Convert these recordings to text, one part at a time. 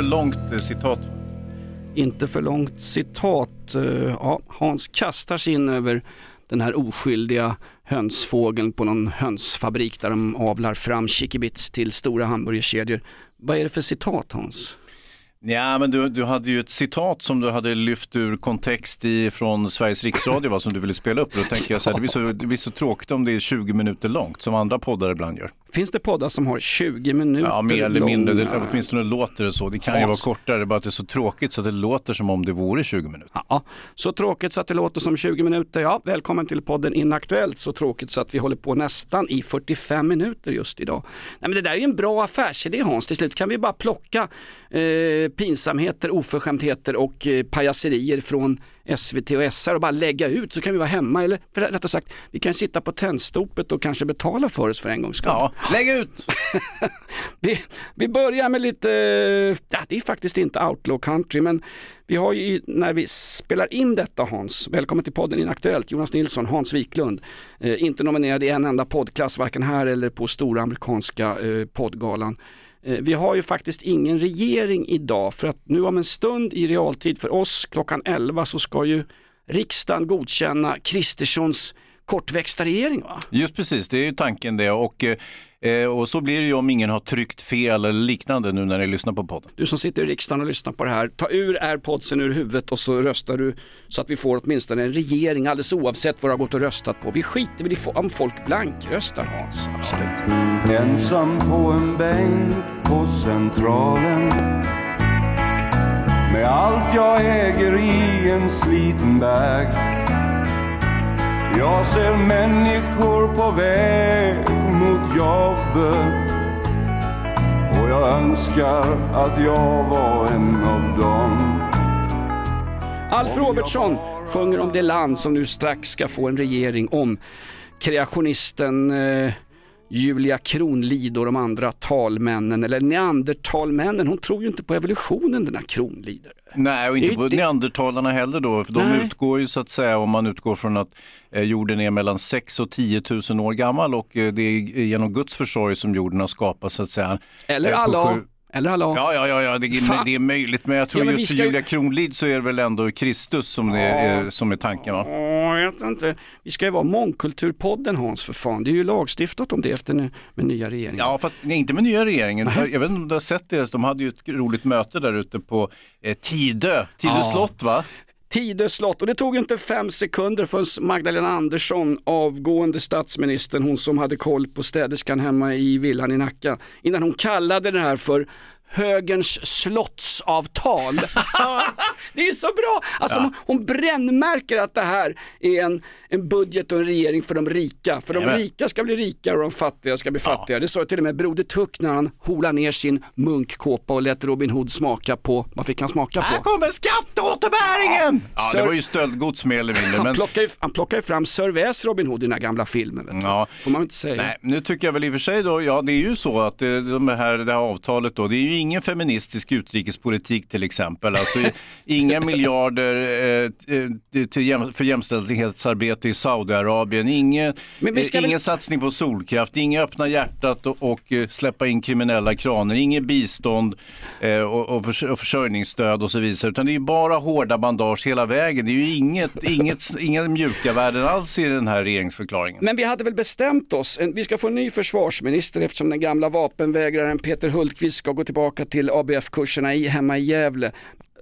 För långt eh, citat. Inte för långt citat. Eh, Ja, Hans kastar sig in över den här oskyldiga hönsfågeln på någon hönsfabrik där de avlar fram chickibits till stora hamburgerkedjor. Vad är det för citat Hans? Ja, men du, du hade ju ett citat som du hade lyft ur kontext i, från Sveriges riksradio va, som du ville spela upp. Då tänker jag så här, det, blir så, det blir så tråkigt om det är 20 minuter långt som andra poddar ibland gör. Finns det poddar som har 20 minuter Ja, mer eller mindre. Det, åtminstone låter det så. Det kan ju vara kortare, det är bara att det är så tråkigt så att det låter som om det vore 20 minuter. Ja, så tråkigt så att det låter som 20 minuter. Ja, välkommen till podden Inaktuellt. Så tråkigt så att vi håller på nästan i 45 minuter just idag. Nej, men det där är ju en bra affärsidé Hans. Till slut kan vi bara plocka eh, pinsamheter, oförskämdheter och eh, pajaserier från SVT och SR och bara lägga ut så kan vi vara hemma. Eller för rättare sagt, vi kan sitta på tändstopet och kanske betala för oss för en gångs skull. Ja, lägg ut! Vi, vi börjar med lite, ja det är faktiskt inte outlaw country men vi har ju när vi spelar in detta Hans, välkommen till podden Inaktuellt, Jonas Nilsson, Hans Wiklund, eh, inte nominerad i en enda poddklass, varken här eller på stora amerikanska eh, poddgalan. Eh, vi har ju faktiskt ingen regering idag för att nu om en stund i realtid för oss klockan 11 så ska ju riksdagen godkänna Kristerssons kortväxta regering va? Just precis, det är ju tanken det. Och, eh, och så blir det ju om ingen har tryckt fel eller liknande nu när ni lyssnar på podden. Du som sitter i riksdagen och lyssnar på det här, ta ur airpodsen ur huvudet och så röstar du så att vi får åtminstone en regering alldeles oavsett vad du har gått och röstat på. Vi skiter väl i om folk blankröstar Hans, absolut. Ensam på en bänk på Centralen Med allt jag äger i en sliten bag jag ser människor på väg mot jobbet Och jag önskar att jag var en av dem. Alf Robertsson sjunger om det land som nu strax ska få en regering om. Kreationisten eh, Julia Kronlid och de andra talmännen, eller neandertalmännen. Hon tror ju inte på evolutionen den här Kronlid. Nej, och inte på det- neandertalarna heller då. För de Nej. utgår ju så att säga, om man utgår från att eh, jorden är mellan 6 och 10 000 år gammal och eh, det är genom Guds försorg som jorden har skapats så att säga. Eller Eh, på Allah. sju- Eller Allah. Ja, ja, ja, ja det, men det är möjligt. Men jag tror Ja, men just för ju- Julia Kronlid så är det väl ändå Kristus som, det är, som är tanken va? Jag vet inte. Vi ska ju vara mångkulturpodden Hans för fan. Det är ju lagstiftat om det efter nu med nya regeringen. Ja, fast nej, inte med nya regeringen. Jag, jag vet inte om du har sett det, de hade ju ett roligt möte där ute på eh, Tidö, Tidö Ja. slott va? Tidö slott. Och det tog inte fem sekunder förrän Magdalena Andersson, avgående statsministern, hon som hade koll på städerskan hemma i villan i Nacka, innan hon kallade det här för högerns slottsavtal. det är ju så bra! Alltså hon, hon brännmärker att det här är en, en budget och en regering för de rika. För de Jajamän. rika ska bli rikare och de fattiga ska bli fattigare. Det sa till och med Broder Tuck när han holade ner sin munkkåpa och lät Robin Hood smaka på, vad fick han smaka Här på? kommer skatteåterbäringen! Ja, det Sir- var ju stöldgods mer eller mindre. Han Men... plockar, ju, han plockar ju fram Sir Väs Robin Hood i den här gamla filmen. Vet. Ja. Får man inte säga. Nej, nu tycker jag väl i och för sig då, ja det är ju så att det, de här, det här avtalet då, det är ju ingen feministisk utrikespolitik till exempel. Alltså inga miljarder eh, eh, till jäm, för jämställdhetsarbete i Saudiarabien, ingen, vi eh, ingen satsning på solkraft, inga öppna hjärtat och, och eh, släppa in kriminella kraner, inget bistånd eh, och, och, förs- och försörjningsstöd och så vidare. Utan det är bara hårda bandage hela vägen. Det är ju inget, inget, inga mjuka värden alls i den här regeringsförklaringen. Men vi hade väl bestämt oss, vi ska få en ny försvarsminister eftersom den gamla vapenvägraren Peter Hultqvist ska gå tillbaka till ABF-kurserna i, hemma i Gävle.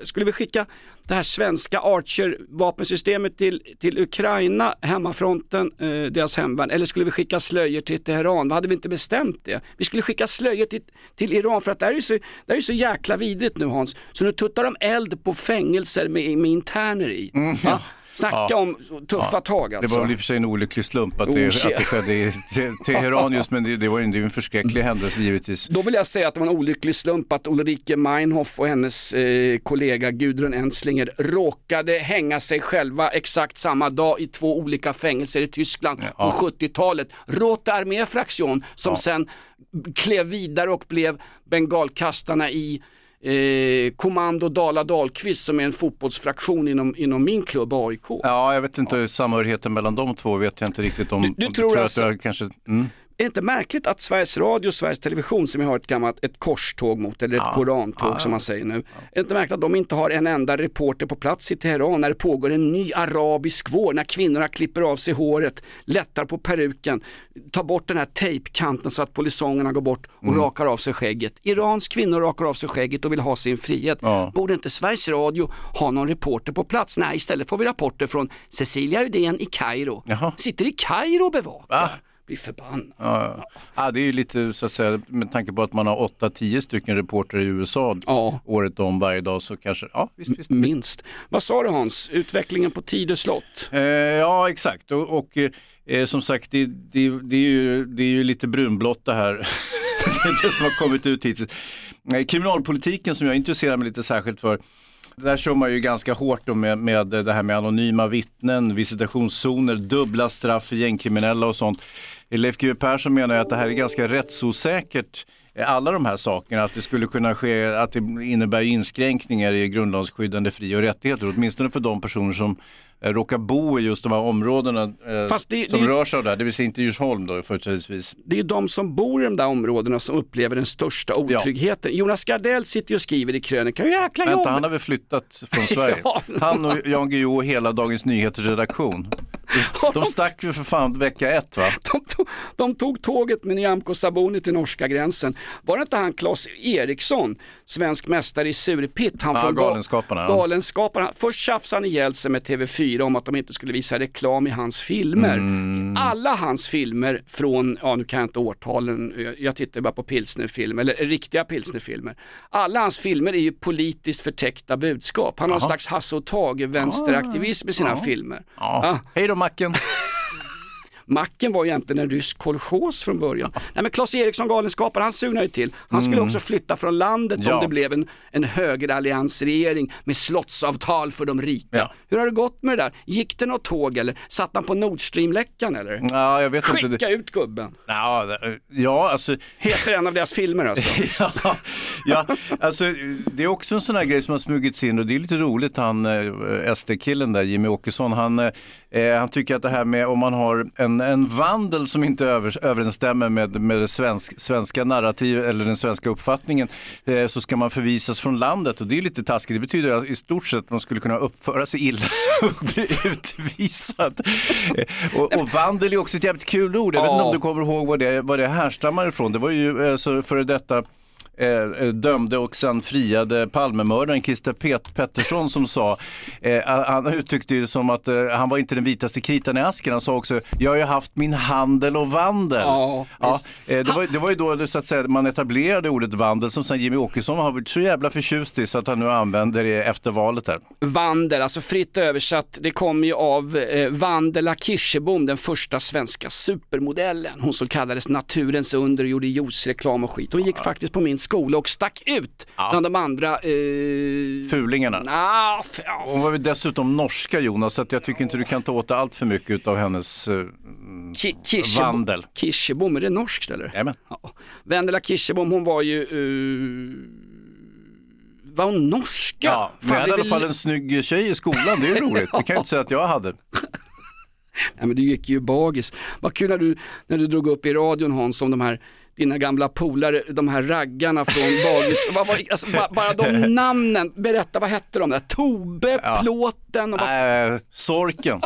Skulle vi skicka det här svenska Archer-vapensystemet till, till Ukraina, hemmafronten, eh, deras hemvärn, eller skulle vi skicka slöjor till Teheran? Vad hade vi inte bestämt det? Vi skulle skicka slöjor till, till Iran för att det här är ju så, det är så jäkla vidrigt nu Hans, så nu tuttar de eld på fängelser med, med interner i. Va? Snacka Ja. om tuffa tag Det alltså. var väl i och för sig en olycklig slump att Oh, det, att det skedde i Te- Teheran just, men det, det var ju en, det förskräcklig händelse givetvis. Då vill jag säga att det var en olycklig slump att Ulrike Meinhof och hennes eh, kollega Gudrun Enslinger råkade hänga sig själva exakt samma dag i två olika fängelser i Tyskland Ja. på 70-talet. Rote Armee Fraktion som Ja. sen klev vidare och blev bengalkastarna i eh, Kommando Dala Dahlqvist som är en fotbollsfraktion inom, inom min klubb AIK. Ja, jag vet inte, samhörigheten mellan de två vet jag inte riktigt om. Du- du tror att alltså- jag kanske, mm. Är det inte märkligt att Sveriges Radio och Sveriges Television som jag har ett gammalt ett korståg mot, eller ett Ja. korantåg Ja, som ja. man säger nu. Är det inte märkligt att de inte har en enda reporter på plats i Teheran när det pågår en ny arabisk vår, när kvinnorna klipper av sig håret, lättar på peruken, tar bort den här tejpkanten så att polisongerna går bort och Mm. rakar av sig skägget. Irans kvinnor rakar av sig skägget och vill ha sin frihet. Ja. Borde inte Sveriges Radio ha någon reporter på plats? Nej, istället får vi rapporter från Cecilia Uddén i Kairo. Jaha. Sitter i Kairo och bevakar. Va? Blir förbannad. Ja, ja. det är ju lite så att säga, med tanke på att man har 8-10 stycken reportrar i USA Ja. året om varje dag så kanske, ja visst, visst. Minst. Vad sa du Hans, utvecklingen på Tidö slott? Eh, ja, exakt. Och, och eh, som sagt, det, det, det, är ju, det är ju lite brunblått det här. det är det som har kommit ut hittills. Eh, kriminalpolitiken som jag intresserar mig lite särskilt för. Där kör man ju ganska hårt då med, med det här med anonyma vittnen, visitationszoner, dubbla straff för gängkriminella och sånt. Leif GW Persson menar ju att det här är ganska rättsosäkert, eh, alla de här sakerna, att det skulle kunna ske, att det innebär inskränkningar i grundlagsskyddande fri och rättigheter, åtminstone för de personer som råkar bo i just de här områdena eh, det- som det- rör sig av det här, det vill säga inte Djursholm då företrädesvis. Det är de som bor i de där områdena som upplever den största otryggheten. Jonas Gardell sitter och skriver i krönikan, hur jäkla Vänta, han har väl flyttat från Sverige? Ja. Han och Jan Guillou och hela Dagens Nyheters redaktion. De stack ju för fan vecka ett va? De tog, de tog tåget med Nyamko Sabuni till norska gränsen. Var det inte han Claes Eriksson, svensk mästare i surpitt? Han Ja, från Ga- Galenskaparna, ja. Galenskaparna. Först tjafsade han ihjäl sig med TV4 om att de inte skulle visa reklam i hans filmer. Mm. Alla hans filmer från, ja nu kan jag inte årtalen, jag, jag tittar bara på pilsnerfilmer, eller riktiga pilsnerfilmer. Alla hans filmer är ju politiskt förtäckta budskap. Han har en slags Hasse och Tage vänsteraktivism i sina filmer. Ja. Ah. Hej då Macken! Macken var egentligen en rysk kolchos från början. Nej men Claes Eriksson, galenskapare, han sugnade ju till. Han skulle också flytta från landet Ja. om det blev en, en högeralliansregering med slottsavtal för de rika. Ja. Hur har det gått med det där? Gick det något tåg eller? Satt han på Nord Stream-läckan eller? Ja, jag vet inte. Skicka ut gubben. Ja, ja, alltså Heter en av deras filmer alltså. ja, ja, alltså det är också en sån här grej som har smugits in och det är lite roligt han eh, SD-killen där, Jimmy Åkesson, han, eh, han tycker att det här med om man har en, en vandel som inte över, överensstämmer med, med det svensk, svenska narrativet eller den svenska uppfattningen eh, så ska man förvisas från landet och det är lite taskigt. Det betyder att i stort sett att man skulle kunna uppföra sig illa och bli utvisad. Eh, och, och vandel är också ett jävligt kul ord. Jag vet inte om du kommer ihåg vad det, vad det härstammar ifrån. Det var ju eh, före detta eh, eh, dömde och sen friade Palmemördaren Christer Pet Pettersson som sa, eh, han uttryckte det som att eh, han var inte den vitaste kritan i asken. Han sa också, jag har ju haft min handel och vandel. Ja, visst. eh, det, var, det var ju då så att säga, man etablerade ordet vandel som sen Jimmy Åkesson har blivit så jävla förtjust i så att han nu använder det efter valet här. Vandel, alltså fritt översatt, det kommer ju av eh, Vandela Kirschebom, den första svenska supermodellen. Hon som kallades naturens under och gjorde juicereklam och skit. Hon gick faktiskt på min skola och stack ut bland de andra. Eh... Fulingarna. Ah, ja, Hon var ju dessutom norska Jonas, så att jag tycker inte du kan ta åt allt för mycket av hennes... Eh, Ki- Kirschebom. Vandel. Kirschebom, är det norskt eller? Jajamän. Ja. Vendela Kirschebom, hon var ju... Uh... Var hon norska? Ja, men jag hade i alla fall en snygg tjej i skolan, det är roligt. Det kan jag inte säga att jag hade. Nej men du gick ju bagis. Vad kul när du, när du drog upp i radion Hans om de här dina gamla polare, de här raggarna från bagis. vad var, alltså, bara, bara de namnen, berätta vad hette de där? Tobe, Ja. Plåten och vad... Äh, sorken.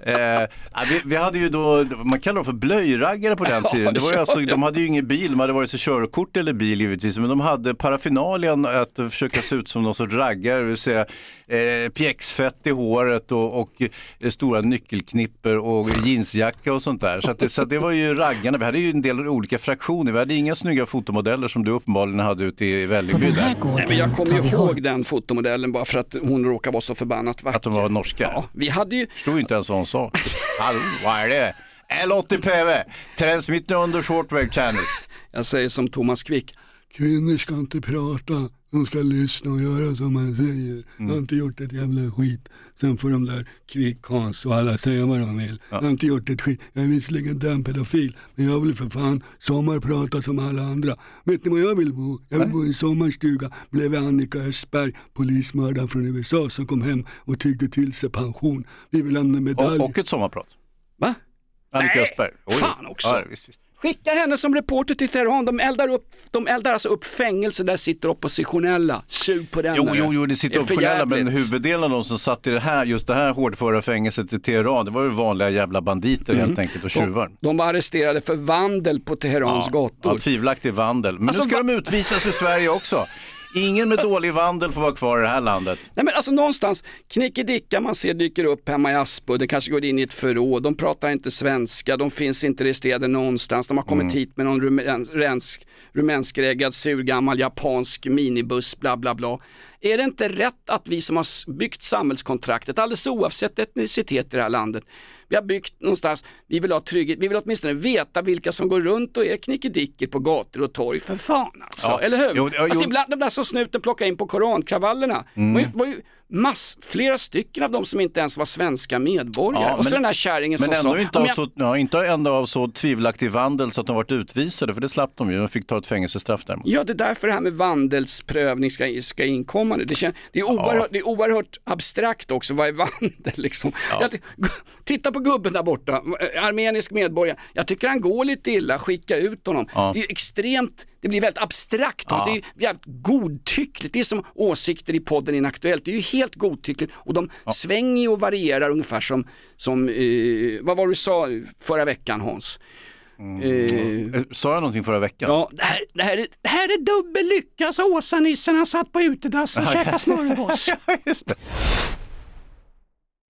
Eh, vi, vi hade ju då, man kallar dem för blöjraggare på den tiden. Det var ju alltså, de hade ju ingen bil, de hade vare sig körkort eller bil givetvis, men de hade parafinalian att försöka se ut som någon sorts raggare, det vill säga eh, pjäxfett i håret och, och eh, stora nyckelknipper och jeansjacka och sånt där. Så, att det, så att det var ju raggarna, vi hade ju en del olika fraktioner, vi hade inga snygga fotomodeller som du uppenbarligen hade ute i Vällingby där. Nej, men jag kommer ju ihåg den fotomodellen bara för att hon råkar vara så förbannat vacker. Att de var norska. Ja, vi hade ju, Förstod inte ens vad hon sa. Hallå, vad är det? L80PV, transmitter under shortwave channel. jag säger som Thomas Quick, Kvinnor ska inte prata, de ska lyssna och göra som man säger. Jag har inte gjort ett jävla skit. Sen får de där Kvick, Hans och alla säga vad de vill. Jag har inte gjort ett skit. Jag är visserligen den pedofil, men jag vill för fan sommarprata som alla andra. Vet ni var jag vill bo? Jag vill bo i en sommarstuga bredvid Annika Östberg, polismördaren från USA som kom hem och tyckte till sig pension. Vi vill lämna medalj. Och, och ett sommarprat. va? Annika Nej, Östberg. Oj. fan också. Ja, visst, visst. Skicka henne som reporter till Teheran, de eldar, upp, de eldar alltså upp fängelse, där sitter oppositionella. Sug på den. Jo, där. jo, jo, det sitter optionella, men huvuddelen av de som satt i det här, just det här hårdföra fängelset i Teheran, det var ju vanliga jävla banditer Mm. helt enkelt och tjuvar. De, de var arresterade för vandel på Teherans gator. Ja, tvivelaktig vandel. Men Alltså, nu ska va- de utvisas ur Sverige också. Ingen med dålig vandel får vara kvar i det här landet. Nej men alltså någonstans, knickedicka man ser dyker upp hemma i Aspo, det kanske går in i ett förråd, de pratar inte svenska, de finns inte registrerade någonstans, de har kommit Mm. hit med någon rumänsk, rumänskreggad surgammal japansk minibuss, bla bla bla. Är det inte rätt att vi som har byggt samhällskontraktet, alldeles oavsett etnicitet i det här landet, vi har byggt någonstans, vi vill ha trygghet, vi vill åtminstone veta vilka som går runt och är knickedickor på gator och torg, för fan alltså, Ja. eller hur? Jo, ja, alltså jo. ibland de där som snuten plockade in på korankravallerna, Mm. var ju, var ju mass, flera stycken av dem som inte ens var svenska medborgare. Ja, och så men- den där kärringen Men som ändå sa, inte, "Om av jag- så, ja, inte ändå av så tvivelaktig vandel så att de varit utvisade, för det slapp de ju. De fick ta ett fängelsestraff däremot. Ja, det är därför det här med vandelsprövning ska, ska inkomma nu. Det, kän, det, är oerhört, det är oerhört abstrakt också, vad är vandel liksom? Jag, titta på gubben där borta, eh, armenisk medborgare. Jag tycker han går lite illa, skicka ut honom. Ja. Det är extremt, det blir väldigt abstrakt, Ja. det är jävligt godtyckligt. Det är som åsikter i podden Inaktuellt, det är ju helt godtyckligt och de svänger och varierar ungefär som, som eh, vad var det du sa förra veckan Hans? Eh, Eh, Sa jag någonting förra veckan? Ja, det här, det här, är, det här är dubbel lycka, sa Åsa-nissen. Han satt på utedass och käkade smörgås.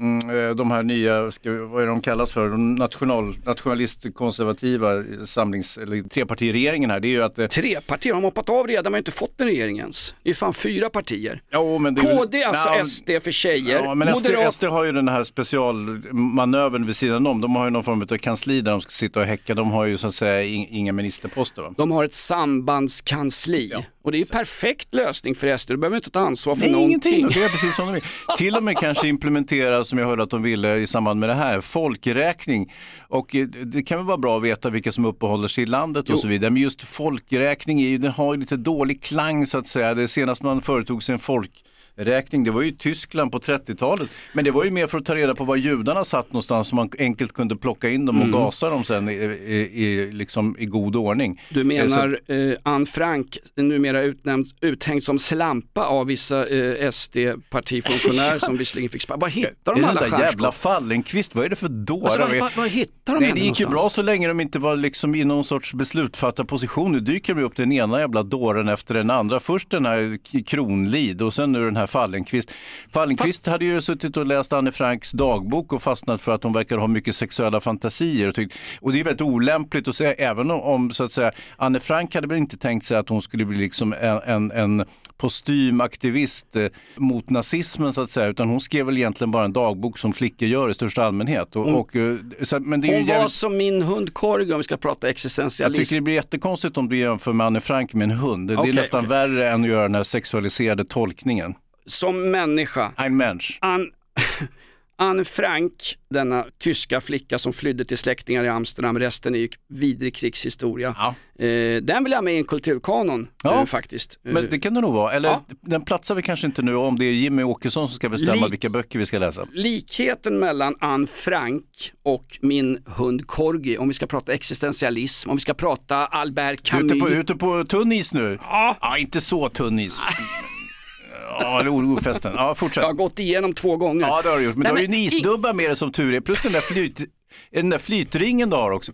mm, eh, de här nya, ska, vad är de kallas för, de national, nationalistkonservativa samlings, eller trepartiregeringen här, det är ju att... eh, Tre partier, har de hoppat av redan, man har inte fått en regering ens. Det är fan fyra partier. Jo, men det är- KD alltså, Ja, SD för tjejer, Ja, men SD, Moderat... SD har ju den här specialmanövern vid sidan om. De har ju någon form av kansli där de ska sitta och häcka. De har ju så att säga in- inga ministerposter. Va? De har ett sambandskansli och det är ju perfekt lösning för SD, du behöver inte ta ansvar för Nej, någonting. ingenting. Det är precis som de vill. Till och med kanske implementera, som jag hörde att de ville i samband med det här, folkräkning. Och eh, det kan väl vara bra att veta vilka som uppehåller sig i landet och Jo. så vidare. Men just folkräkning är ju, den har ju lite dålig klang så att säga. Det senaste man företog sig en folkräkning, det var ju Tyskland på 30-talet. Men det var ju mer för att ta reda på var judarna satt någonstans så man enkelt kunde plocka in dem och Mm. gasa dem sen i, i, i, liksom, i god ordning. Du Eh, så- menar eh, Anne Frank, numera utnämnd, uthängd som slampa av vissa eh, SD-partifunktionärer som visserligen fick sparken. Var hittar de alla där jävla stjärnskott? Fallenkvist, vad är det för dårar? Alltså, vad- vad- vad hittar de Nej, det gick ju bra så länge de inte var liksom i någon sorts beslutsfattarposition. Nu dyker de upp den ena jävla dåren efter den andra. Först den här Kronlid och sen nu den här Fallenkvist. Fallenkvist hade ju suttit och läst Anne Franks dagbok och fastnat för att hon verkar ha mycket sexuella fantasier. Och, tyckt, och det är väldigt olämpligt att säga, även om, så att säga, Anne Frank hade väl inte tänkt sig att hon skulle bli liksom en, en, en postymaktivist eh, mot nazismen så att säga, utan hon skrev väl egentligen bara en dagbok som flickor gör i största allmänhet. Och, Hon- och, eh, så, men det är Hon var jävligt- som min hund Korg om vi ska prata jag existentialism. tycker det blir jättekonstigt om du jämför med Anne Frank med en hund. Det är Okej, nästan okej. värre än att göra den här sexualiserade tolkningen. Som människa. Ein Mensch. Anne, Anne Frank, denna tyska flicka som flydde till släktingar i Amsterdam, resten är ju vidrig krigshistoria. Eh, den vill jag ha med i en kulturkanon Ja, eh, faktiskt. Men Eh, det kan det nog vara. Eller Ja. den platsar vi kanske inte nu om det är Jimmy Åkesson som ska bestämma Lik- vilka böcker vi ska läsa. Likheten mellan Anne Frank och min hund Corgi, om vi ska prata existentialism, om vi ska prata Albert Du är Camus. ute på, ute på tunn is nu? Ja. inte så tunn is. Ja, eller ordfästen. Ja, fortsätt. Jag har gått igenom två gånger. Ja, det har du gjort. Men Nej, du har ju en isdubba med dig som tur är. Plus den där, flyt, den där flytringen du har också.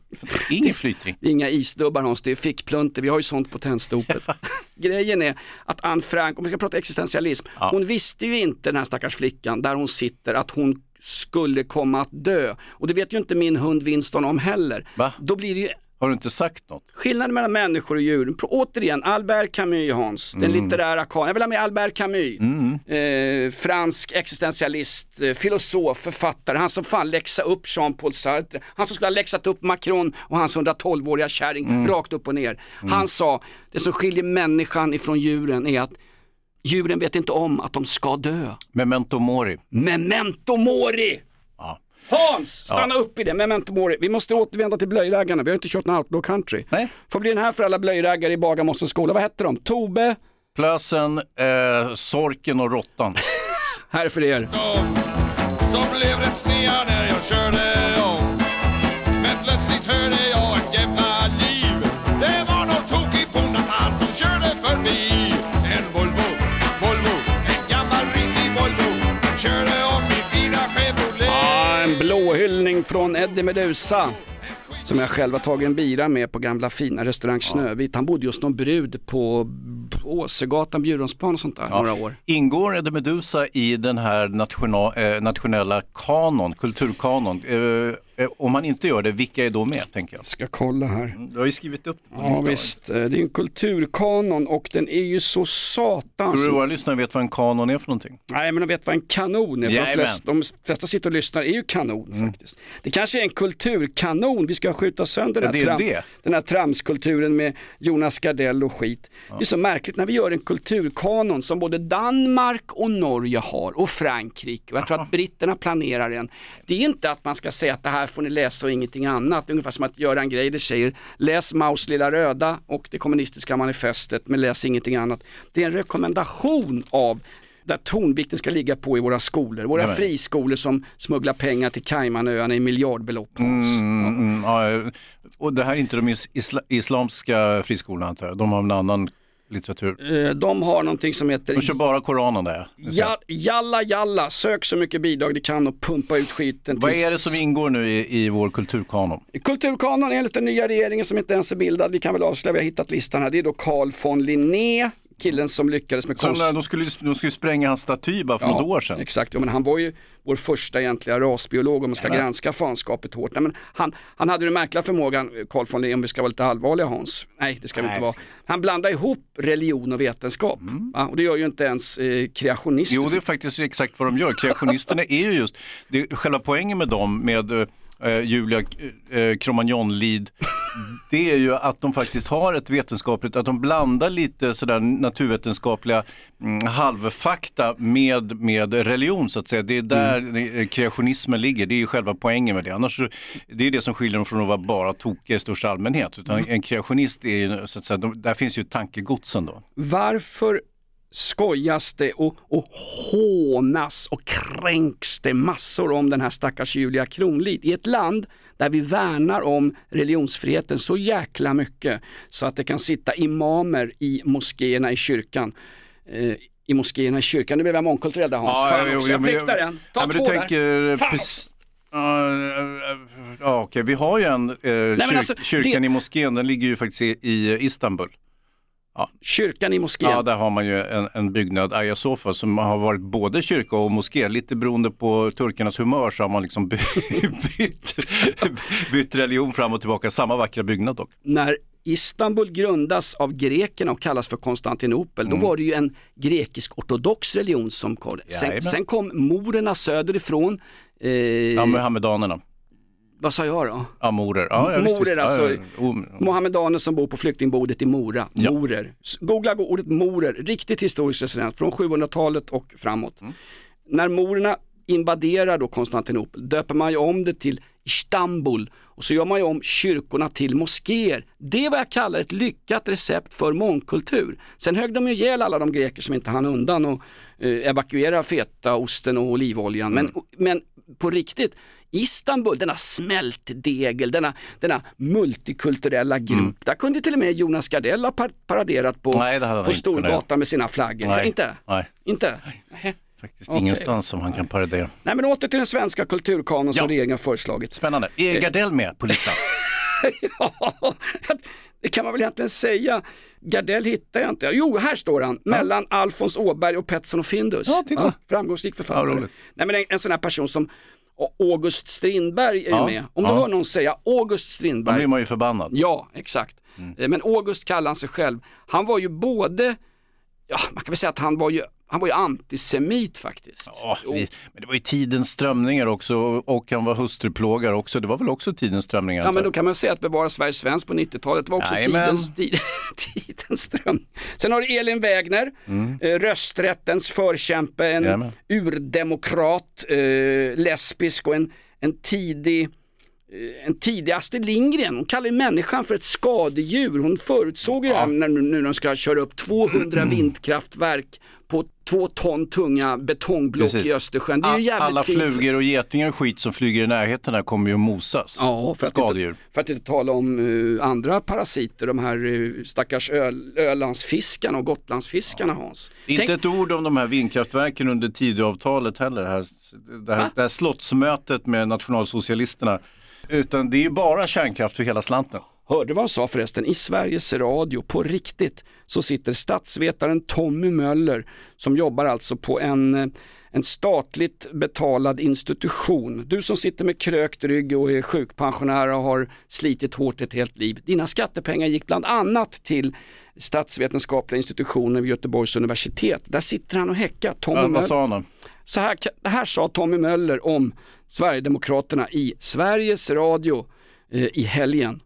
Ingen flytring. Inga isdubbar Hans, det är fickplunter, vi har ju sånt på tändstopet. Grejen är att Anne Frank, om vi ska prata existentialism, hon visste ju inte den här stackars flickan där hon sitter att hon skulle komma att dö. Och det vet ju inte min hund Winston om heller. Va? Då blir det ju Har du inte sagt något? skillnaden mellan människor och djur. Återigen, Albert Camus Hans, den Mm. litterära karln. Jag vill ha med Albert Camus. Eh, fransk existentialist, eh, filosof, författare. Han som fan läxade upp Jean-Paul Sartre. Han som skulle ha läxat upp Macron och hans 112-åriga kärring Mm. rakt upp och ner. Han sa, det som skiljer människan ifrån djuren är att djuren vet inte om att de ska dö. Memento mori. Memento mori! Ja. Hans, stanna upp i det, memento mori. Vi måste återvända till blöjraggarna, vi har inte kört någon outlaw country. Nej. Får bli den här för alla blöjraggare i Bagarmossens skola. Vad hette de? Tove? Plösen, eh, Sorken och Råttan. Här är för er. Som blev rätt snea när jag körde om Men plötsligt hörde jag ett jävla liv Det var någon tokig bondeman som körde förbi En Volvo, Volvo, en gammal risig Volvo Körde blåhyllning från Eddie Meduza. Som jag själv har tagit en bira med på gamla fina restaurang Snövit. Han bodde just någon brud på Åsegatan, Bjurholmsplan och sånt där några år. Ingår Eddie Meduza i den här nationa, eh, nationella kanon, kulturkanon? Eh, om man inte gör det, vilka är då med tänker jag? Ska kolla här. Du har ju skrivit upp det på Ja visst, eh, det är en kulturkanon och den är ju så satans... Tror du våra lyssnare vet vad en kanon är för någonting? Nej men de vet vad en kanon är, för de. Mm. flesta, de flesta sitter och lyssnar är ju kanon faktiskt. Det kanske är en kulturkanon, vi ska skjuta sönder den, Ja, här, det tram, det. den här tramskulturen med Jonas Gardell och skit. Det är så märkligt när vi gör en kulturkanon som både Danmark och Norge har och Frankrike och jag tror att britterna planerar en. Det är inte att man ska säga att det här får ni läsa och ingenting annat, ungefär som att Göran Greider säger läs Maus lilla röda och det kommunistiska manifestet men läs ingenting annat. Det är en rekommendation av där tonvikten ska ligga på i våra skolor. Våra Jajamän. friskolor som smugglar pengar till Caymanöarna i miljardbelopp. Hans. Mm, mm, ja, och det här är inte de is- isla, islamska friskolorna antar jag. De har en annan litteratur. Eh, De har någonting som heter De kör bara Koranen där. Ja, jalla jalla, sök så mycket bidrag du kan och pumpa ut skiten. Vad tills- är det som ingår nu i, i vår kulturkanon? Kulturkanon enligt den nya regeringen som inte ens är bildad, vi kan väl avslöja, vi har hittat listan här, det är då Carl von Linné, killen som lyckades med konst... när de, skulle, de skulle spränga hans staty bara för Ja, något år sedan. Exakt, ja, men han var ju vår första egentliga rasbiolog om man ska Jajamän. granska fanskapet hårt. Nej, men han, han hade den märkliga förmågan, Carl von Linné, om vi ska vara lite allvarliga Hans, nej det ska vi Nej. inte vara. Han blandar ihop religion och vetenskap va? och det gör ju inte ens eh, kreationister. Jo, det är faktiskt exakt vad de gör. Kreationisterna är ju just, det själva poängen med dem, med eh, Julia eh, Cromagnon-Lid, det är ju att de faktiskt har ett vetenskapligt, att de blandar lite sådär naturvetenskapliga mm, halvfakta med, med religion så att säga. Det är där mm. kreationismen ligger, det är ju själva poängen med det. Annars, så- det är det som skiljer dem från att vara bara tokiga i största allmänhet. Utan en kreationist är ju, så att säga, de, där finns ju tankegodsen då. Varför skojas det och, och hånas och kränks det massor om den här stackars Julia Kronlid i ett land där vi värnar om religionsfriheten så jäkla mycket så att det kan sitta imamer i moskéerna i kyrkan. Eh, I moskéerna i kyrkan, nu blev jag mångkulturell där Hans. Fan jo, också, jag pliktade den. Ta ja, men två du där. tänker, Fan precis- Ja, ja, okej, vi har ju en, eh, kyr, alltså, kyrkan det- i moskén, den ligger ju faktiskt i, i Istanbul. Ja. Kyrkan i moskén? Ja, där har man ju en, en byggnad, Hagia Sofa, som har varit både kyrka och moské. Lite beroende på turkarnas humör så har man liksom by- bytt, bytt religion fram och tillbaka. Samma vackra byggnad dock. när Istanbul grundas av grekerna och kallas för Konstantinopel, Mm. då var det ju en grekisk-ortodox religion som kom. Sen, sen kom morerna söderifrån. Eh, Ja, Muhammedanerna. Vad sa jag då? Ja, morer. Ja, ja, visst, Morer visst. Alltså, ja, ja. Oh, Mohammedaner som bor på flyktingbodet i Mora. Ja. Morer. Googla ordet morer, riktigt historiskt resident från 700-talet och framåt. Mm. När morerna invaderar då Konstantinopel döper man ju om det till Istanbul och så gör man ju om kyrkorna till moskéer. Det är vad jag kallar ett lyckat recept för mångkultur. Sen högg de ju ihjäl alla de greker som inte hann undan och eh, evakuera fetaosten och olivoljan. Men, men på riktigt, Istanbul, denna smältdegel, denna, denna multikulturella grupp. Där kunde till och med Jonas Gardell ha par- paraderat på, Nej, på Storgatan med sina flaggor. Nej. Inte? Nej, Inte? faktiskt Okej. ingenstans som han kan parodera. Nej men åter till den svenska kulturkanon som Ja. regeringen föreslagit. Spännande. Är Gardell med på listan? ja, det kan man väl egentligen säga. Gardell hittar jag inte. Jo, här står han. Mellan Alfons Åberg och Pettersson och Findus. Ja, titta. framgångsrik Ja, författare. roligt. Nej, men en, en sån här person som August Strindberg är Ja, ju med. Om ja. du hör någon säga August Då Strindberg. blir man ju förbannad. Ja, exakt. Mm. Eh, Men August kallar han sig själv. Han var ju både, ja man kan väl säga att han var ju, han var ju antisemit faktiskt. Ja, vi, men det var ju tidens strömningar också och han var hustruplågare också. Det var väl också tidens strömningar? Ja men då kan man säga att bevara Sverige svensk på 90-talet var också Jajamän. tidens, tid, tidens ström. Sen har du Elin Wägner, Mm. eh, rösträttens förkämpe, en Jajamän. urdemokrat, eh, lesbisk och en, en tidig en tidig Astrid Lindgren, hon kallar ju människan för ett skadedjur. Hon förutsåg ju det här när, nu när de ska köra upp 200 vindkraftverk på två ton tunga betongblock Precis. i Östersjön. Det är ju jävligt Alla fint. flugor och getingar och skit som flyger i närheten här kommer ju att mosas. Ja, för att, Skadedjur. inte, för att inte tala om eh, andra parasiter, de här uh, stackars Öl, Ölandsfiskarna och Gotlandsfiskarna Hans. Inte Tänk- ett ord om de här vindkraftverken under Tidöavtalet heller. Det här, det, här, det här slottsmötet med nationalsocialisterna. Utan det är ju bara kärnkraft för hela slanten. Hörde vad han sa förresten? I Sveriges Radio, på riktigt, så sitter statsvetaren Tommy Möller som jobbar alltså på en, en statligt betalad institution. Du som sitter med krökt rygg och är sjukpensionär och har slitit hårt ett helt liv. Dina skattepengar gick bland annat till statsvetenskapliga institutionen vid Göteborgs universitet. Där sitter han och häckar. Tommy Ja, vad sa han då? Så här, det här sa Tommy Möller om Sverigedemokraterna i Sveriges Radio eh, i helgen.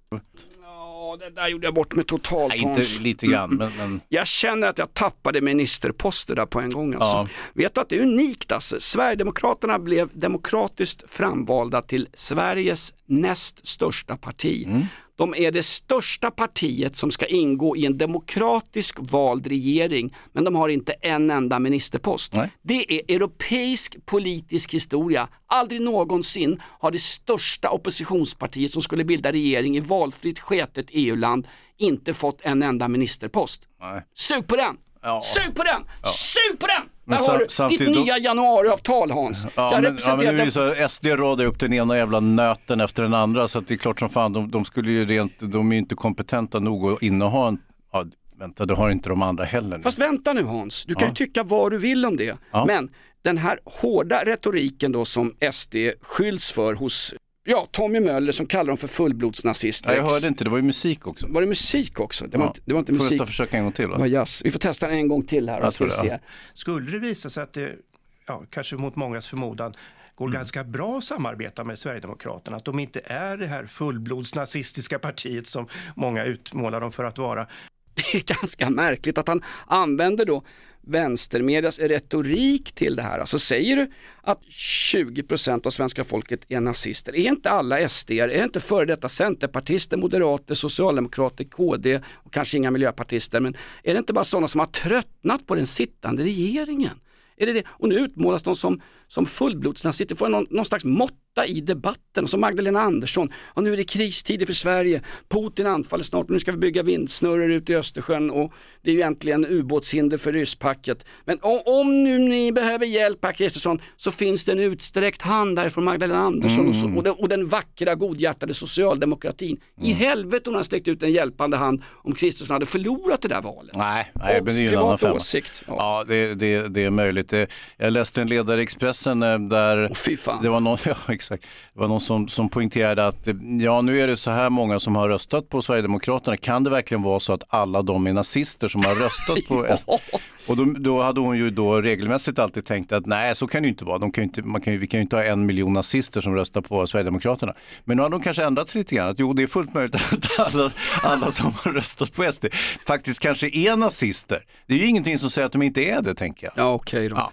Ja, det där gjorde jag bort med totalt Nej, inte Hans. lite grann, men, men Jag känner att jag tappade ministerposter där på en gång. Alltså. Ja. Vet du att det är unikt alltså? Sverigedemokraterna blev demokratiskt framvalda till Sveriges näst största parti. Mm. De är det största partiet som ska ingå i en demokratisk vald regering men de har inte en enda ministerpost. Det är europeisk politisk historia. Aldrig någonsin har det största oppositionspartiet som skulle bilda regering i valfritt sketet EU-land inte fått en enda ministerpost. Nej. Sug på den! Ja. Sug på den! Sug på den! Men Där har du ditt samtidigt nya januariavtal Hans. Ja, Jag men, ja, men nu är så, SD radar upp den ena jävla nöten efter den andra så att det är klart som fan, de, de skulle ju rent, de är ju inte kompetenta nog att inneha en, ja, vänta det har inte de andra heller. Nu. Fast vänta nu Hans, du kan Ja. ju tycka vad du vill om det. Ja. Men den här hårda retoriken då som SD skylls för hos Ja, Tommy Möller som kallar dem för fullblodsnazister. Ja, jag hörde inte, det var ju musik också. Var det musik också? Det var, Ja. inte, det var inte Får musik. nästan försöka en gång till va? Det var jazz. Vi får testa en gång till här. Jag tror får se. Skulle det visa sig att det, ja, kanske mot mångas förmodan, går Mm. ganska bra att samarbeta med Sverigedemokraterna, att de inte är det här fullblodsnazistiska partiet som många utmålar dem för att vara. Det är ganska märkligt att han använder då vänstermedias retorik till det här. Alltså säger du att 20% av svenska folket är nazister, är inte alla SD, är det inte före detta centerpartister, moderater, socialdemokrater, KD och kanske inga miljöpartister, men är det inte bara sådana som har tröttnat på den sittande regeringen? Är det det? Och nu utmålas de som, som fullblodsnazister, får någon, någon slags måtta i debatten. Och som Magdalena Andersson, och nu är det kristider för Sverige, Putin anfaller snart och nu ska vi bygga vindsnurror ute i Östersjön och det är ju äntligen ubåtshinder för rysspacket. Men om, nu ni behöver hjälp herr Kristersson så finns det en utsträckt hand där från Magdalena Andersson och, så, och, den, och den vackra godhjärtade socialdemokratin. I helvete hon har sträckt ut en hjälpande hand om Kristersson hade förlorat det där valet. Nej, nej men det är ju en annan åsikt. Ja, det, det, det är möjligt. Det, jag läste en ledare i Expressen eh, där det var någon, ja, exakt. Det var någon som, som poängterade att eh, ja, nu är det så här många som har röstat på Sverigedemokraterna. Kan det verkligen vara så att alla de är nazister som har röstat på SD? Och då, då hade hon ju då regelmässigt alltid tänkt att nej, så kan det ju inte vara. De kan inte, man kan vi kan ju inte ha en miljon nazister som röstar på Sverigedemokraterna. Men nu har de kanske ändrat sig lite grann. Att, jo, det är fullt möjligt att alla, alla som har röstat på SD faktiskt kanske är nazister. Det är ju ingenting som säger att de inte är det, tänker jag. Ja, okej då. Ja.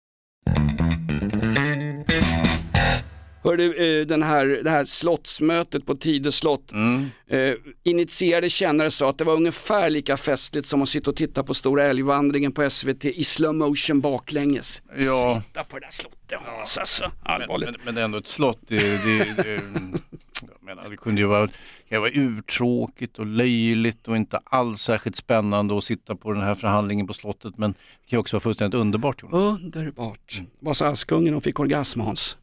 Hör du, eh, den här, det här slottsmötet på Tidö slott. Eh, initierade kännare sa att det var ungefär lika festligt som att sitta och titta på Stora älgvandringen på SVT i slow motion baklänges. Ja. Sitta på det där slottet Hans alltså, allvarligt. Men, men det är ändå ett slott. Det, det, det, jag menar, det kunde ju vara, det vara urtråkigt och löjligt och inte alls särskilt spännande att sitta på den här förhandlingen på slottet. Men det kan ju också vara fullständigt underbart. Jonas. Underbart. Mm. Vad sa Askungen och fick orgasm Hans?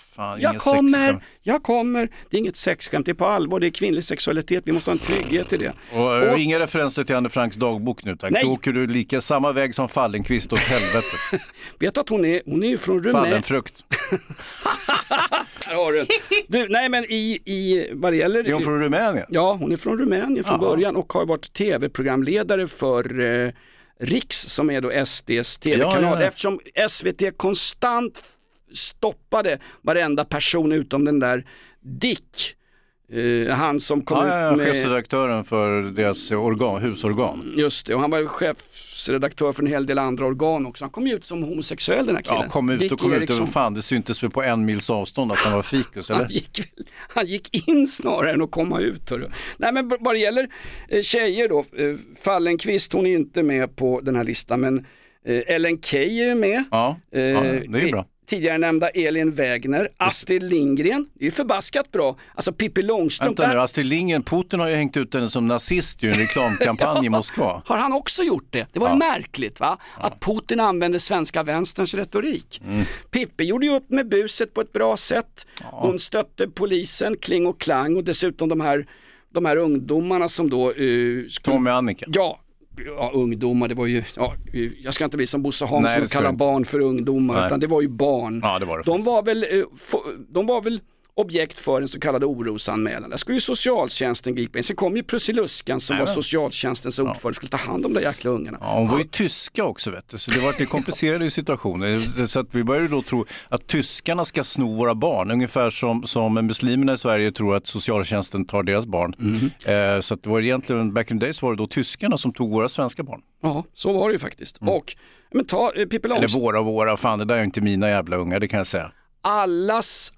Fan, Jag kommer, sexskämt. jag kommer. Det är inget sexskämt, det är på allvar, det är kvinnlig sexualitet, vi måste ha en trygghet i det. Och, eh, inga referenser till Anne Franks dagbok nu tack. Nej. Då åker du lika samma väg som Fallenkvist åt helvete. Vet att hon är, hon är ju från Rumänien. Fallenfrukt. Där har du. du Nej men i, i vad det gäller... Är hon från Rumänien? Ja, hon är från Rumänien från Ja. början och har varit tv-programledare för eh, Riks som är då SDs tv-kanal. Ja, ja, ja. Eftersom SVT konstant stoppade varenda person utom den där Dick. Eh, han som kom Ja, ja, ja, ut med... chefredaktören för deras organ, husorgan. Just det, och han var chefsredaktör för en hel del andra organ också. Han kom ut som homosexuell den här killen. Ja, kom ut Dick och kom ut. Eriksson. Och fan, det syntes väl på en mils avstånd att han var fikus, eller? Han gick, han gick in snarare än att komma ut. Hörru. Nej men vad det gäller eh, tjejer då, eh, Fallenkvist hon är inte med på den här listan men Ellen Key är ju med. Ja, ja det är bra. Tidigare nämnda Elin Wägner, Astrid Lindgren, det är ju förbaskat bra. Alltså Pippi Långstrump, Vänta nu, Astrid Lindgren, Putin har ju hängt ut henne som nazist i en reklamkampanj i Moskva. har han också gjort det? Det var ju märkligt va? Att Putin använde svenska vänsterns retorik. Mm. Pippi gjorde ju upp med buset på ett bra sätt. Hon stötte polisen, kling och klang och dessutom de här, de här ungdomarna som då... Uh, Tommy och Annika. Ja, ja, ungdomar, det var ju, ja, jag ska inte bli som Bosse Hansson och kalla barn för ungdomar, Nej. utan det var ju barn. Ja, det var det de, var väl, eh, de var väl objekt för en så kallad orosanmälan. Där skulle ju socialtjänsten gripa in. Sen kom ju Prussiluskan som var Nämen. socialtjänstens ordförande skulle ta hand om de jäkla ungarna. Ja, hon var ju tyska också vet du, så det var lite komplicerade situationer. Så att vi började då tro att tyskarna ska sno våra barn, ungefär som, som muslimerna i Sverige tror att socialtjänsten tar deras barn. Eh, så att det var egentligen, back in the days var det då tyskarna som tog våra svenska barn. Ja, så var det ju faktiskt. Och, men ta eh, Pippi Eller våra och våra, fan det där är inte mina jävla ungar, det kan jag säga. Allas,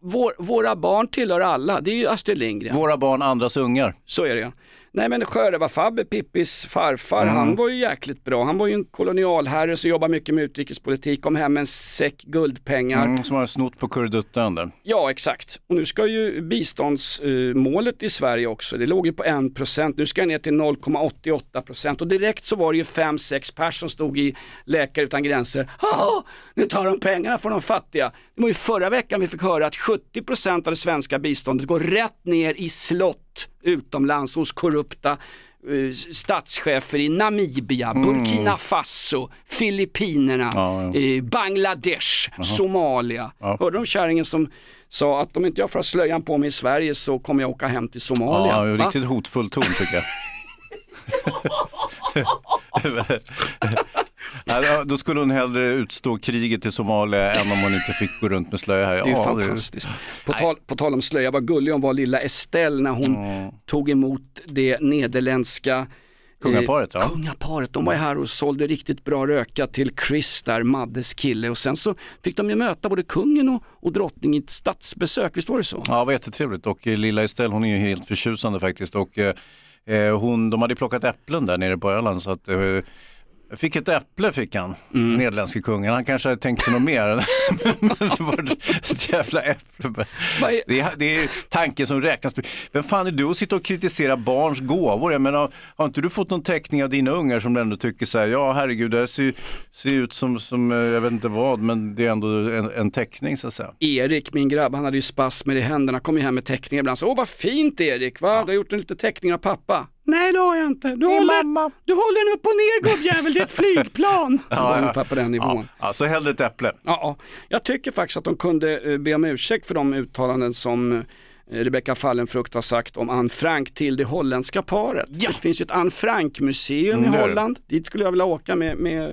vår, våra barn tillhör alla, det är ju Astrid Lindgren. Våra barn, andras ungar. Så är det ja. Nej men Sjörövar-Fabbe, Pippis farfar, Mm. han var ju jäkligt bra. Han var ju en kolonialherre som jobbar mycket med utrikespolitik, kom hem med en säck guldpengar. Mm, som har snott på Kurdutten där. Ja exakt. Och nu ska ju biståndsmålet i Sverige också, det låg ju på 1%, nu ska det ner till 0,88% och direkt så var det ju 5-6 personer som stod i Läkare utan gränser. Haha, nu tar de pengarna från de fattiga. Det var ju förra veckan vi fick höra att 70% av det svenska biståndet går rätt ner i slott utomlands hos korrupta eh, statschefer i Namibia, Burkina Faso, Filippinerna, eh, Bangladesh, Somalia. Hörde de kärringen som sa att om inte jag får slöjan på mig i Sverige så kommer jag åka hem till Somalia. Ja, Va? riktigt hotfull ton tycker jag. Ja, då skulle hon hellre utstå kriget i Somalia än om hon inte fick gå runt med slöja här. Det är fantastiskt. På tal, på tal om slöja, vad gullig hon var lilla Estelle när hon Mm. tog emot det nederländska Kungaparet, ja. Kungaparet, de var ju här och sålde riktigt bra röka till Chris där, Maddes kille och sen så fick de ju möta både kungen och, och drottningen i ett statsbesök, visst var det så? Ja, det var jättetrevligt och eh, lilla Estelle hon är ju helt förtjusande faktiskt. Och, eh, eh, hon, de hade plockat äpplen där nere på Öland så att eh, jag fick ett äpple fick han, Mm. nederländske kungen. Han kanske hade tänkt sig något mer. Men det var ett jävla äpple. Det är, det är tanken som räknas. Vem fan är du att sitta och kritisera barns gåvor? Jag menar, har inte du fått någon teckning av dina ungar som du ändå tycker så här, ja herregud det här ser, ser ut som, som, eh, jag vet inte vad, men det är ändå en, en teckning så att säga. Erik, min grabb, han hade ju spasmer i händerna, kom ju hem med teckningar ibland. Så, Åh vad fint Erik, va? Du har gjort en liten teckning av pappa. Nej det har jag inte. Du, håller, du håller den upp och ner gubbjävel, det är ett flygplan. Det var ungefär på den nivån. Ja, så hellre ett äpple. Ja, ja. jag tycker faktiskt att de kunde eh, be om ursäkt för de uttalanden som eh, Rebecca Fallenfrukt har sagt om Anne Frank till det holländska paret. Det finns ju ett Anne Frank-museum Mm, i. Holland. Dit skulle jag vilja åka med, med eh,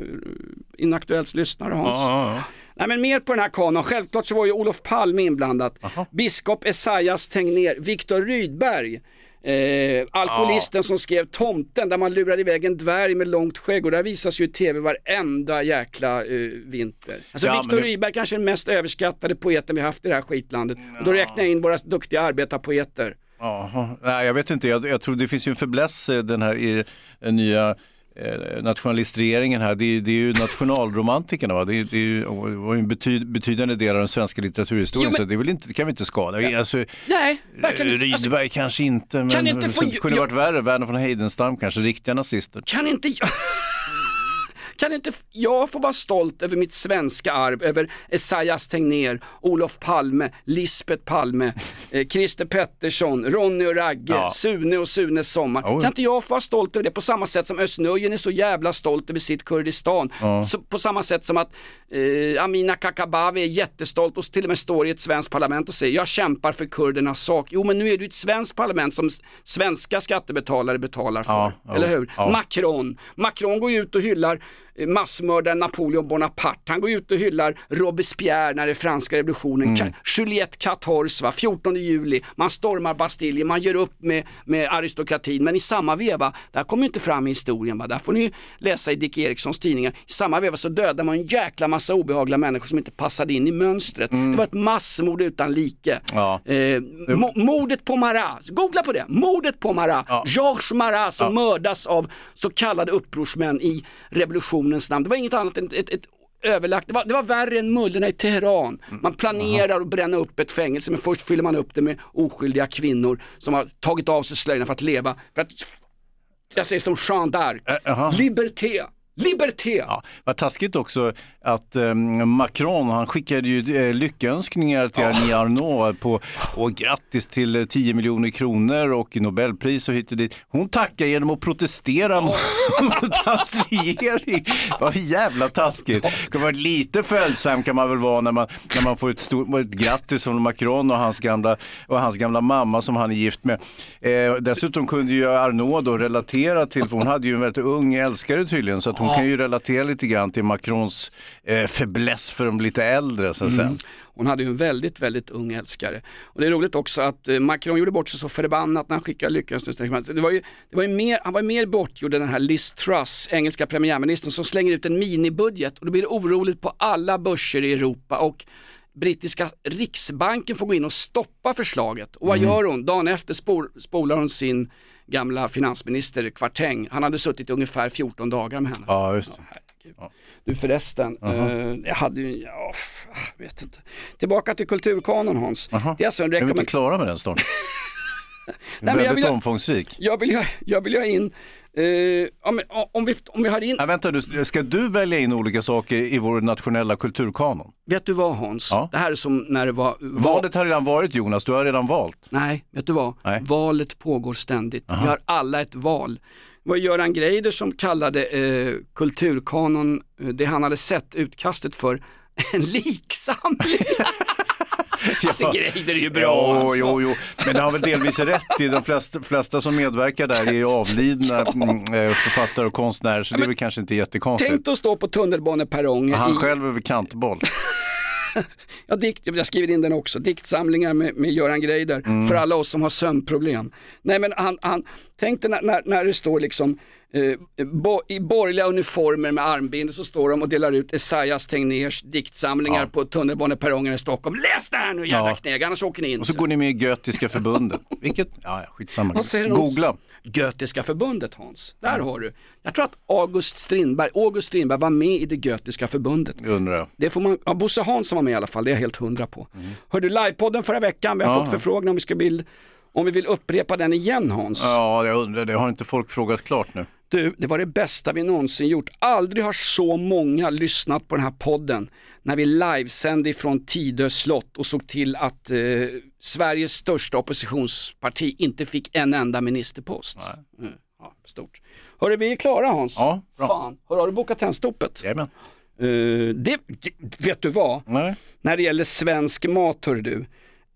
Inaktuellts lyssnare Hans. Ja, ja, ja. Nej men mer på den här kanon. Självklart så var ju Olof Palme inblandad. Biskop Esaias Tegnér, Viktor Rydberg. Eh, alkoholisten som skrev Tomten där man lurar iväg en dvärg med långt skägg och där visas ju i tv varenda jäkla eh, vinter. Alltså Ja, Viktor Rydberg kanske är den mest överskattade poeten vi haft i det här skitlandet. Och då räknar jag in våra duktiga arbetarpoeter. Nej, jag vet inte, jag, jag tror det finns ju en eh, den här i den nya eh, nationalistregeringen här, det, är- det är ju nationalromantikerna va? Det, är- det är det var en betyd, betydande del av den svenska litteraturhistorien Jo, men- så det, inte, det kan vi inte skada. Alltså, Nej, verkligen. Rydberg kanske inte, men kan inte få- kunde varit värre. Verner von Heidenstam kanske, riktiga nazister. Kan inte jag... Kan inte jag få vara stolt över mitt svenska arv, över Esaias Tegnér, Olof Palme, Lisbeth Palme, eh, Christer Pettersson, Ronny och Ragge, Ja. Sune och Sunes sommar. Oj. Kan inte jag få vara stolt över det på samma sätt som Özz är så jävla stolt över sitt Kurdistan. Ja. Så, på samma sätt som att eh, Amina Kakabaveh är jättestolt och till och med står i ett svenskt parlament och säger jag kämpar för kurdernas sak. Jo men nu är ju ett svenskt parlament som svenska skattebetalare betalar för. Ja, eller hur? Macron. Macron går ju ut och hyllar massmördaren Napoleon Bonaparte. Han går ut och hyllar Robespierre när det är franska revolutionen. Mm. Juliette 14, va? 14 juli. Man stormar Bastiljen, man gör upp med, med aristokratin. Men i samma veva, det här kommer inte fram i historien, va? där får ni läsa i Dick Erikssons tidningar. I samma veva så dödar man en jäkla massa obehagliga människor som inte passade in i mönstret. Det var ett massmord utan like. Mm. Ja. Eh, mo- mordet på Marat, googla på det, mordet på Marat. Georges Marat som mördas av så kallade upprorsmän i revolutionens namn. Det var inget annat än ett, ett, överlagt, det var, det var värre än mullorna i Teheran. Man planerar att bränna upp ett fängelse men först fyller man upp det med oskyldiga kvinnor som har tagit av sig slöjorna för att leva. För att, jag säger som Jean d'Arc, liberté, liberté. Ja, vad taskigt också att eh, Macron, han skickade ju eh, lyckönskningar till Annie Arnault på, och grattis till eh, 10 miljoner kronor och Nobelpris och hit och dit. Hon tackar genom att protestera mot hans regering. Vad jävla taskigt. Det kan vara lite följsam kan man väl vara när man, när man får ett, stort, ett grattis från Macron och hans, gamla, och hans gamla mamma som han är gift med. Eh, dessutom kunde ju Arnault då relatera till, för hon hade ju en väldigt ung älskare tydligen, så att hon kan ju relatera lite grann till Macrons eh, fäbless för de lite äldre säga. Mm. Hon hade ju en väldigt, väldigt ung älskare. Och det är roligt också att eh, Macron gjorde bort sig så förbannat när han skickade lyckönskningar. Det var ju, det var ju mer, han var ju mer bortgjord än den här Liz Truss, engelska premiärministern, som slänger ut en minibudget och då blir det oroligt på alla börser i Europa och brittiska riksbanken får gå in och stoppa förslaget. Och vad Mm. gör hon? Dagen efter spol, spolar hon sin gamla finansminister Kvarteng. Han hade suttit ungefär 14 dagar med henne. Ja, just det. Du förresten, Aha. eh, jag hade ju, ja, jag vet inte. Tillbaka till kulturkanon Hans. Det är alltså en Är vi inte rekommendation. klara med den? Nej, jag Väldigt vill- omfångsrik. Jag vill, jag vill ha in, eh, om, om, vi, om vi har in, Ja, vänta, du, ska du välja in olika saker i vår nationella kulturkanon? vet du vad Hans? Ja. Det här är som när det var, val, Valet har redan varit Jonas, du har redan valt. nej, vet du vad? Nej. Valet pågår ständigt. Aha. Vi har alla ett val. Det var Göran Greider som kallade eh, kulturkanon, eh, det han hade sett utkastet för, en liksamling. alltså Greider är ju bra Jo, alltså. jo, jo, men det har väl delvis rätt i. De flesta, flesta som medverkar där är ju avlidna mm, eh, författare och konstnärer, så det är väl kanske inte jättekonstigt. Tänk att stå på tunnelbaneperrongen Han i, själv är väl kantboll. ja, dikt, jag skriver in den också, diktsamlingar med, med Göran Greider Mm. för alla oss som har sömnproblem. Nej men han, han tänk dig när, när, när det står liksom eh, bo, i borgerliga uniformer med armbind så står de och delar ut Esaias Tegnérs diktsamlingar på tunnelbaneperrongen i Stockholm. Läs det här nu jävla Ja. kneg, annars åker ni in. Och så går ni med i Götiska förbundet. Vilket, ja, ja, skitsamma. Vad säger Hans? Googla. Götiska förbundet Hans, där har du. Jag tror att August Strindberg, August Strindberg var med i det Götiska förbundet. Det undrar jag. Det får man, ja, Bosse Hansson var med i alla fall, det är jag helt hundra på. Hörde du livepodden förra veckan? Vi har Ja. fått förfrågan om vi, ska bild, om vi vill upprepa den igen Hans. Ja, jag undrar det. Har inte folk frågat klart nu? Du, det var det bästa vi någonsin gjort. Aldrig har så många lyssnat på den här podden när vi livesände ifrån Tidö slott och såg till att eh, Sveriges största oppositionsparti inte fick en enda ministerpost. Mm, ja, stort. Hörru, vi är klara Hans. Ja, bra. Fan, hörru, har du bokat tennstopet? Jajamän. Uh, det, vet du vad? Nej. När det gäller svensk mat hör du,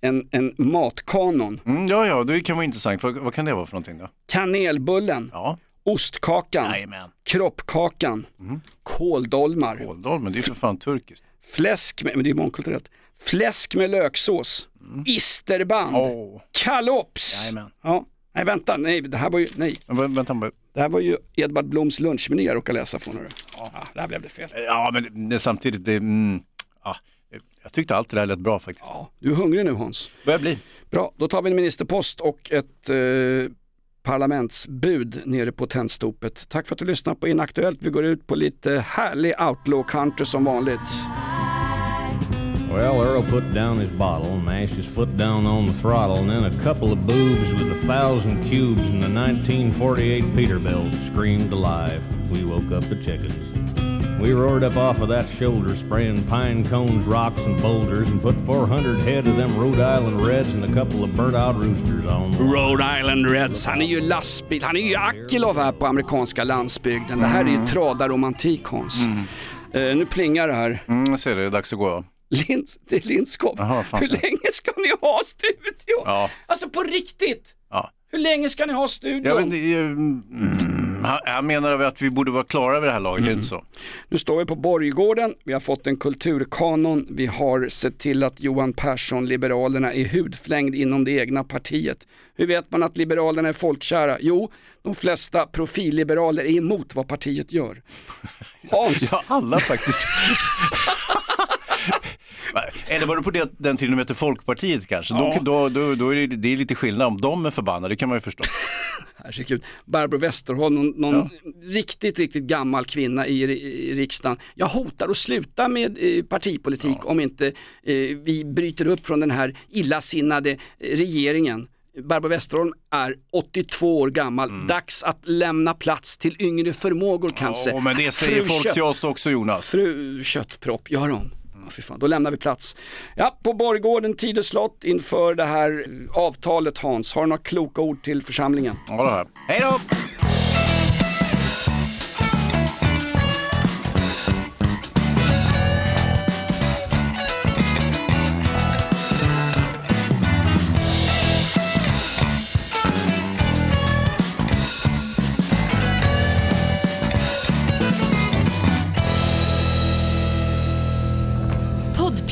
en, en matkanon. Mm, ja, ja, det kan vara intressant. Vad, vad kan det vara för någonting då? Kanelbullen, Ja, ostkakan, jajamän. kroppkakan, kåldolmar, Kåldolmen, det är för fan turkiskt. fläsk med, men det är mångkulturellt, fläsk med löksås, isterband, Åh, kalops. jajamän. Ja. Nej vänta, nej det här var ju, nej, vä- Vänta, det här var ju Edvard Bloms lunchmeny jag råkade läsa från. hörru. Ja, där blev det fel. ja men det, samtidigt, det, mm, ja, jag tyckte allt det där lät bra faktiskt. Ja, du är hungrig nu Hans. Börjar bli. Bra, då tar vi en ministerpost och ett eh, parlamentsbud nere på tändstopet. Tack för att du lyssnar på Inaktuellt. Vi går ut på lite härlig outlaw country som vanligt. Well, Earl put down his bottle, mashed his foot down on the throttle, and then a couple of boobs with a thousand cubes and the 1948 Peterbilt screamed alive. We woke up the chickens. We roared up off of that shoulder, spraying pine cones, rocks, and boulders, and put 400 head of them Rhode Island Reds and a couple of burnt out roosters on. Rhode Island Reds, han är ju lastbil, han är ju Akilov här på amerikanska landsbygden. Det här är ju tradaromantik Hans. Eh, nu plingar det här. Mm, jag ser det, det är dags att gå. Lins, det är Lindskov. Hur länge ska ni ha studion? Ja. Alltså på riktigt. Ja. Hur länge ska ni ha studion? Jag vet, eh, mm, han- han menar att vi borde vara klara vid det här laget, det inte så? Nu står vi på Borggården, vi har fått en kulturkanon, vi har sett till att Johan Persson, Liberalerna, är hudflängd inom det egna partiet. Hur vet man att Liberalerna är folkkära? Jo, de flesta profilliberaler är emot vad partiet gör. Hans, Ja, alla faktiskt. Eller var det på det, den tiden de hette Folkpartiet kanske? Ja. Då, då, då, är det, det är lite skillnad. Om de är förbannade, det kan man ju förstå. Herregud. Barbro Westerholm, någon, någon riktigt, riktigt gammal kvinna i, i riksdagen. Jag hotar att sluta med eh, partipolitik om inte eh, vi bryter upp från den här illasinnade eh, regeringen. Barbro Westerholm är 82 år gammal, dags att lämna plats till yngre förmågor kanske. Ja, men det säger Fru folk till oss också Jonas. Fru Köttpropp, gör hon? Fy fan, då lämnar vi plats. Ja, på Borggården Tidö slott inför det här avtalet Hans, har du några kloka ord till församlingen? Ja, det här. Hej då!